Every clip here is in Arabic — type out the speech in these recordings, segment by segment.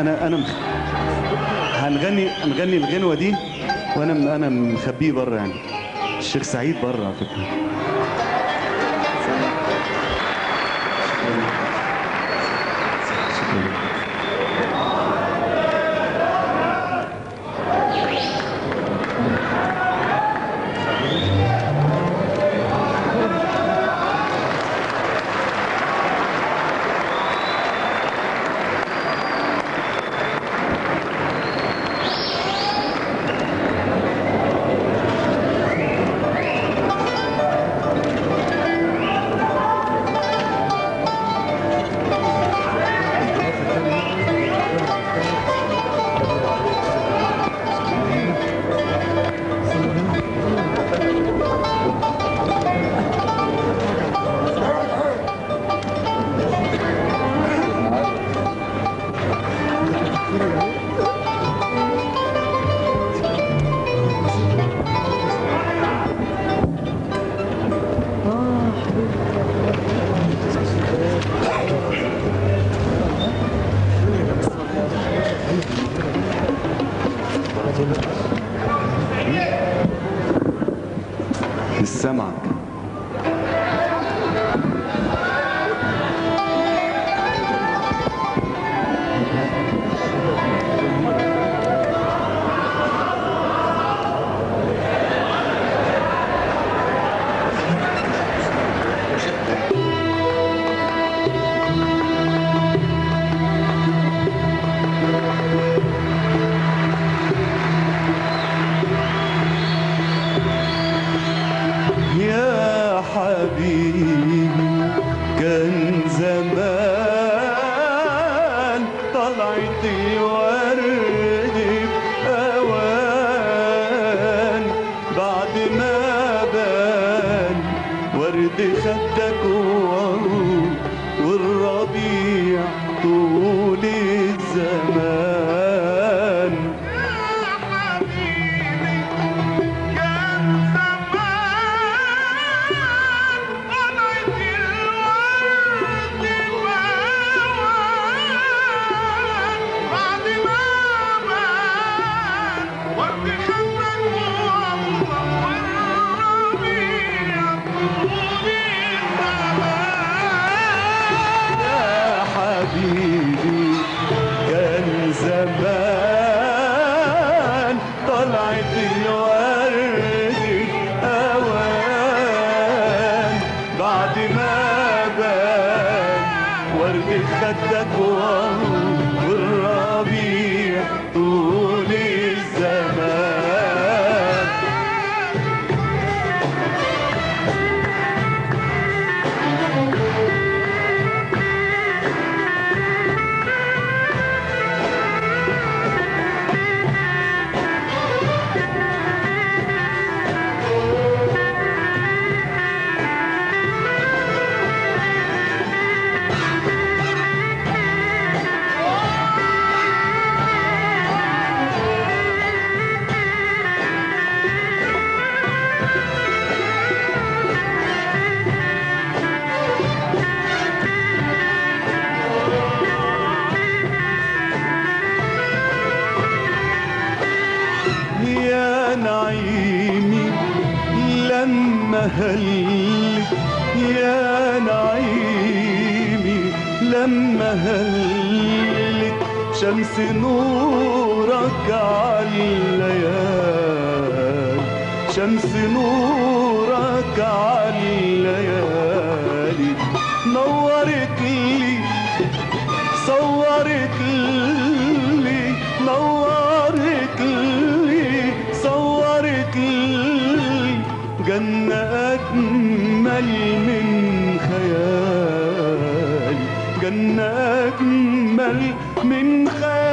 أنا مخ... هنغني هنغني الغنوة دي وأنا أنا مخبيه بره يعني. الشيخ سعيد بره على فكرة. ورد خدك وهو والربيع طول الزمان. ورد لما هلت شمس نورك عالليالي شمس نورك عالليالي نورت لي صورت لي نورت لي صورت لي. جنة أجمل من خيالي جنة أجمل من خيالي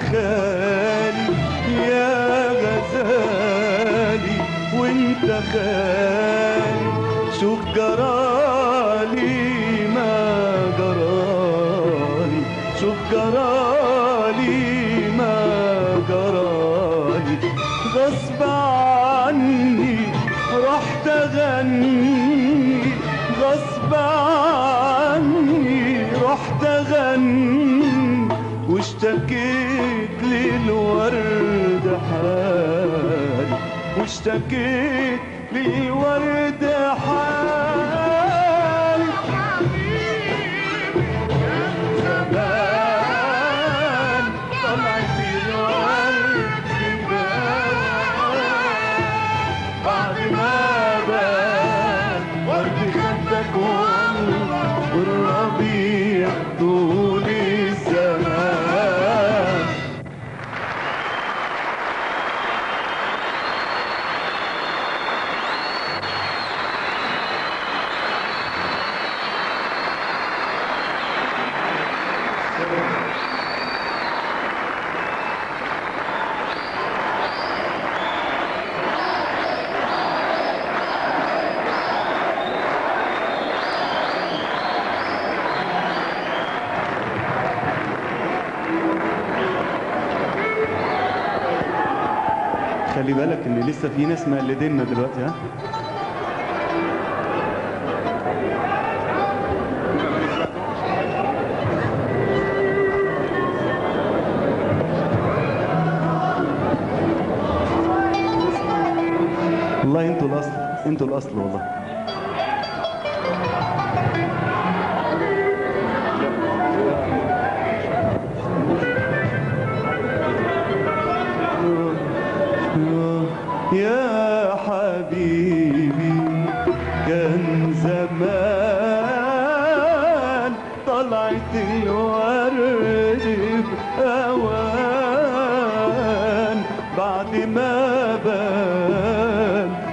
خالي يا غزالي وانت خالي شوف جرالي واشتكيت للورد حالي واشتكيت للورد حالي خلي بالك ان لسه في ناس مقلديننا دلوقتي ها؟ والله أنتوا الأصل أنتوا الأصل والله.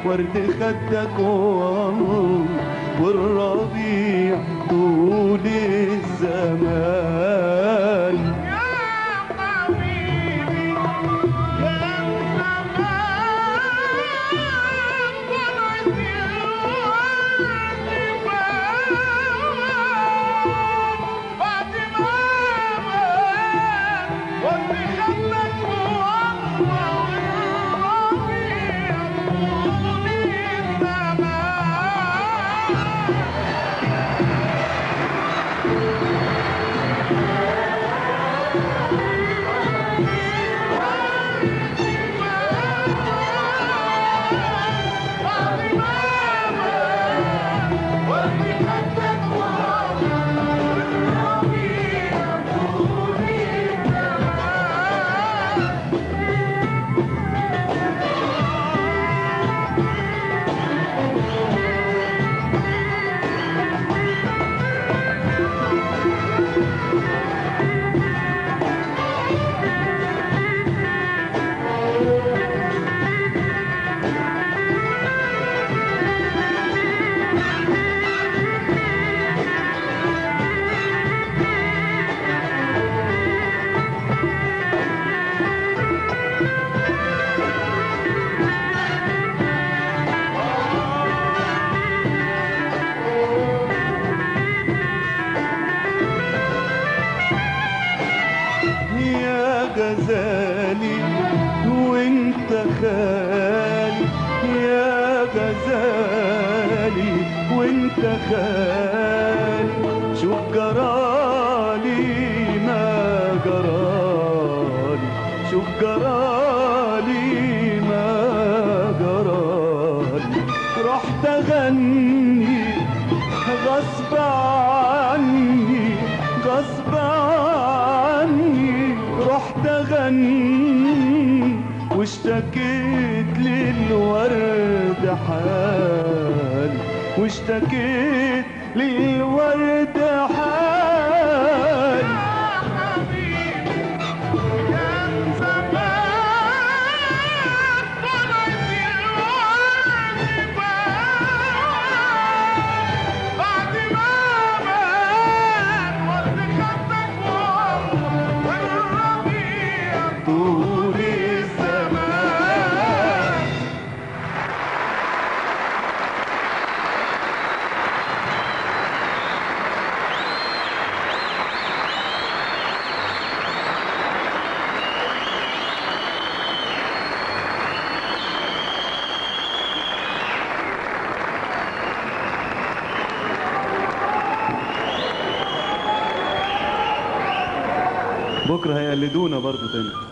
ورد خدك والربيع طول الزمان. وانت خالي شوف جرالي ما جرالي. شوف جرالي ما جرالي. رحت أغني غصب عني غصب عني. رحت أغني واشتكيت للورد حالي واشتكيت للورد حالي بكره هيقلدونا برضو تاني.